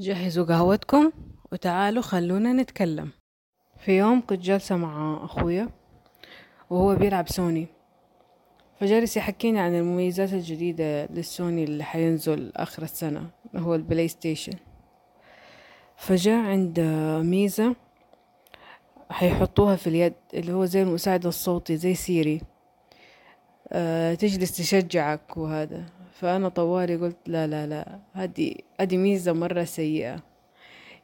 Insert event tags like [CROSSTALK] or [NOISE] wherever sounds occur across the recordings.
جهزوا قهوتكم وتعالوا خلونا نتكلم. في يوم كنت جالسة مع أخويا وهو بيلعب سوني. فجالس يحكيني عن المميزات الجديدة للسوني اللي حينزل آخر السنة هو البلاي ستيشن. فجاء عند ميزة حيحطوها في اليد اللي هو زي المساعد الصوتي زي سيري. أه تجلس تشجعك وهذا. فأنا طوالي قلت لا لا لا هذه هذه ميزة مرة سيئة.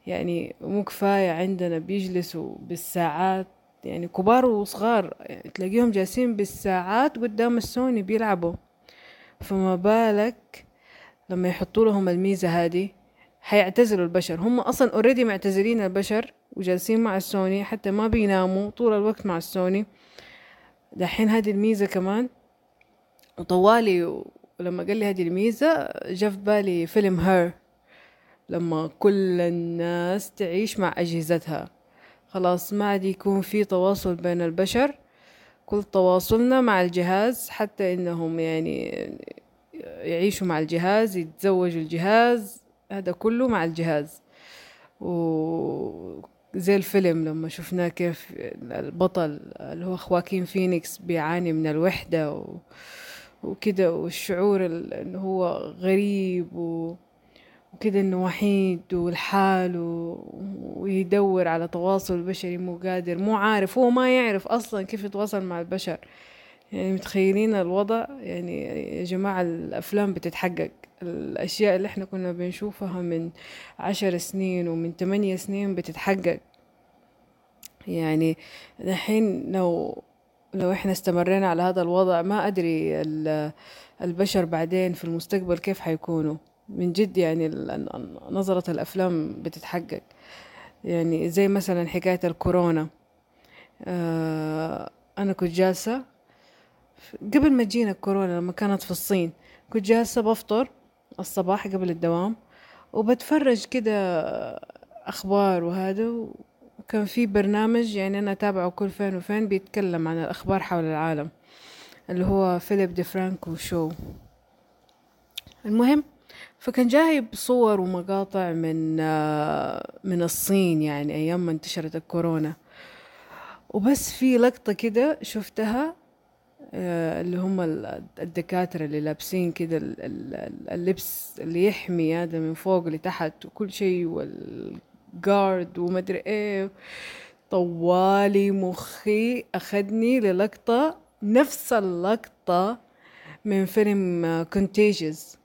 يعني مو كفاية عندنا بيجلسوا بالساعات يعني كبار وصغار يعني تلاقيهم جالسين بالساعات قدام السوني بيلعبوا. فما بالك لما يحطوا لهم الميزة هذه؟ حيعتزلوا البشر. هم أصلا اوريدي معتزلين البشر وجالسين مع السوني حتى ما بيناموا طول الوقت مع السوني. دحين هذه الميزة كمان. وطوالي ولما قال لي هذه الميزة جاء في بالي فيلم هير لما كل الناس تعيش مع أجهزتها. خلاص ما عاد يكون في تواصل بين البشر كل تواصلنا مع الجهاز حتى إنهم يعني يعيشوا مع الجهاز يتزوجوا الجهاز هذا كله مع الجهاز. و زي الفيلم لما شفناه كيف البطل اللي هو خواكين فينيكس بيعاني من الوحدة و... وكده والشعور انه هو غريب و... وكده إنه وحيد والحال و... ويدور على تواصل بشري مو قادر مو عارف هو ما يعرف أصلا كيف يتواصل مع البشر. يعني متخيلين الوضع؟ يعني يا جماعة الأفلام بتتحقق. الأشياء اللي إحنا كنا بنشوفها من عشر سنين ومن تمانية سنين بتتحقق. يعني الحين لو لو إحنا استمرينا على هذا الوضع ما أدري البشر بعدين في المستقبل كيف حيكونوا. من جد يعني نظرة الأفلام بتتحقق. يعني زي مثلا حكاية الكورونا. آه أنا كنت جالسة قبل ما تجينا الكورونا لما كانت في الصين كنت جالسة بفطر الصباح قبل الدوام وبتفرج كده أخبار وهذا كان في برنامج يعني أنا أتابعه كل فين وفين بيتكلم عن الأخبار حول العالم اللي هو فيليب دي فرانكو show. المهم فكان جايب صور ومقاطع من من الصين يعني أيام ما انتشرت الكورونا. وبس في لقطة كده شفتها اللي هم الدكاترة اللي لابسين كده اللبس اللي يحمي هذا من فوق لتحت وكل شيء وال جارد ومدري إيه. طوالي مخي اخدني للقطة نفس اللقطة من فيلم كونتيجز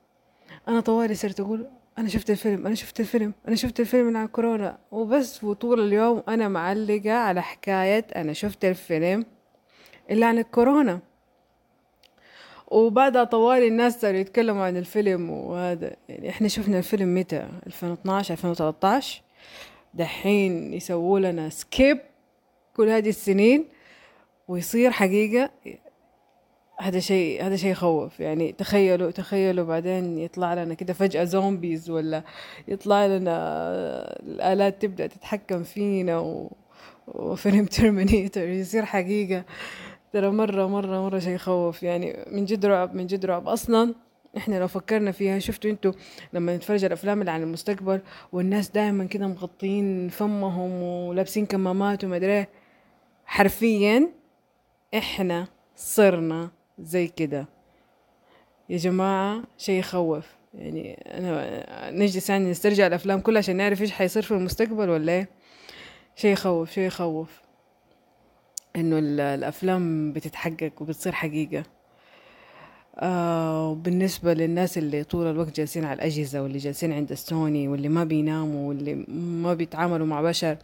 أنا طوالي صرت أقول أنا شفت الفيلم أنا شفت الفيلم أنا شفت الفيلم عن كورونا. وبس وطول اليوم أنا معلقة على حكاية أنا شفت الفيلم اللي عن الكورونا. وبعدها طوالي الناس صاروا يتكلموا عن الفيلم وهذا يعني إحنا شفنا الفيلم متى؟ 2012 2013 دحين يسووا لنا skip كل هذه السنين ويصير حقيقة هذا شيء هذا شيء يخوف. يعني تخيلوا تخيلوا بعدين يطلع لنا كده فجأة zombies ولا يطلع لنا الآلات تبدأ تتحكم فينا و... وفيلم ترمينيتر يصير حقيقة. ترى مرة مرة مرة شيء يخوف. يعني من جد رعب من جد رعب. أصلا إحنا لو فكرنا فيها شفتوا أنتوا لما نتفرج الافلام اللي عن المستقبل والناس دائما كده مغطين فمهم ولابسين كمامات وما أدري حرفيا إحنا صرنا زي كده. يا جماعة شيء يخوف. يعني أنا نجلس يعني نسترجع الأفلام كلها عشان نعرف إيش حيصير في المستقبل ولا إيه؟ شيء يخوف شيء يخوف. إنه الأفلام بتتحقق وبتصير حقيقة. آه بالنسبة للناس اللي طول الوقت جالسين على الأجهزة واللي جالسين عند السوني واللي ما بيناموا واللي ما بيتعاملوا مع بشر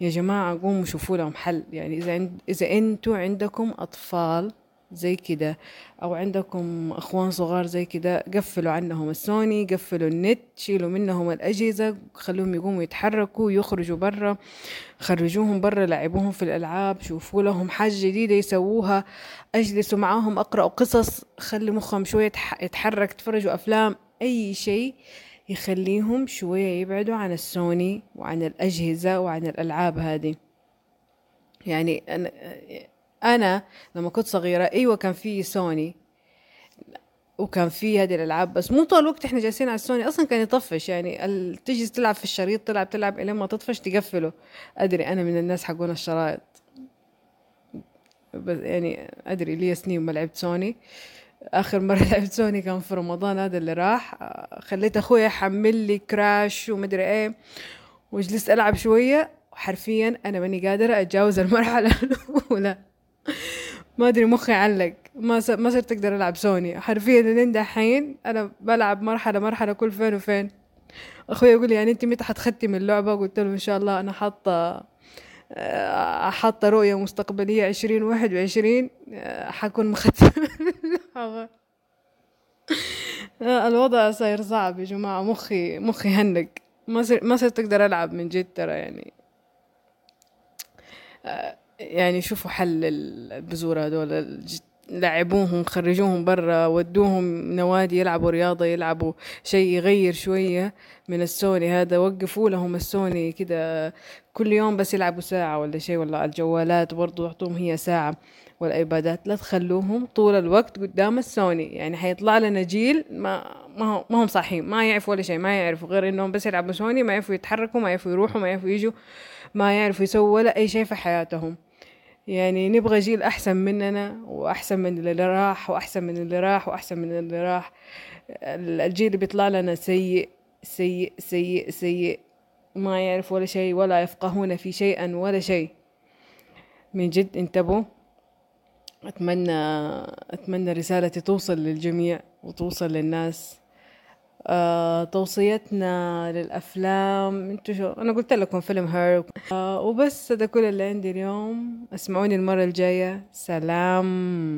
يا جماعة قوموا شوفوا لهم حل. يعني إذا إذا أنتوا عندكم أطفال زي كده. أو عندكم أخوان صغار زي كده قفلوا عنهم السوني قفلوا النت شيلوا منهم الأجهزة خلوهم يقوموا يتحركوا يخرجوا برا خرجوهم برا لعبوهم في الألعاب شوفوا لهم حاجة جديدة يسووها أجلسوا معاهم أقرأوا قصص خلي مخهم شوية يتحرك تفرجوا أفلام أي شيء يخليهم شوية يبعدوا عن السوني وعن الأجهزة وعن الألعاب هذه. يعني أنا أنا لما كنت صغيرة أيوه كان في سوني وكان في هذه الألعاب بس مو طول الوقت إحنا جالسين على السوني أصلا كان يطفش يعني تجي تلعب في الشريط تلعب تلعب الين ما تطفش تقفله. أدري أنا من الناس حقون الشرايط. بس يعني أدري لي سنين ما لعبت سوني. آخر مرة [LAUGHS] لعبت سوني كان في رمضان هذا اللي راح. خليت أخوي يحمل لي كراش ومدري إيه وجلست ألعب شوية. وحرفيا أنا ماني قادرة أتجاوز المرحلة [LAUGHS] الأولى. ما أدري مخي علق. ما س... ما صرت أقدر ألعب سوني. حرفيا لين دحين أنا بلعب مرحلة مرحلة كل فين وفين. أخوي يقول يعني أنت متى حتختمي اللعبة؟ قلت له إن شاء الله أنا حاطة آه، حاطة رؤية مستقبلية عشرين واحد وعشرين آه، حكون مختمة آه، الوضع صاير صعب يا جماعة. مخي مخي هنق. ما صرت ما صرت أقدر ألعب من جد ترى يعني. يعني شوفوا حل البذور هذول لعبوهم خرجوهم برا ودوهم نوادي يلعبوا رياضة يلعبوا شيء يغير شوية من السوني هذا. وقفوا لهم السوني كده كل يوم بس يلعبوا ساعة ولا شيء. ولا الجوالات برضو يعطوهم هي ساعة والأيبادات. لا تخلوهم طول الوقت قدام السوني. يعني حيطلع لنا جيل ما ما, ما هم صاحيين ما يعرفوا ولا شيء ما يعرفوا. غير إنهم بس يلعبوا سوني ما يعرفوا يتحركوا ما يعرفوا يروحوا ما يعرفوا يجوا ما يعرفوا يسووا ولا أي شيء في حياتهم. يعني نبغى جيل أحسن مننا وأحسن من اللي راح وأحسن من اللي راح وأحسن من اللي راح. الجيل اللي بيطلع لنا سيء سيء سيء سيء. ما يعرف ولا شيء ولا يفقهون في شيئا ولا شيء. من جد انتبهوا. أتمنى أتمنى رسالتي توصل للجميع وتوصل للناس. آه، توصيتنا للأفلام. انتو شو أنا قلت لكم فيلم هير. آه، وبس هذا كل اللي عندي اليوم. اسمعوني المرة الجاية. سلام.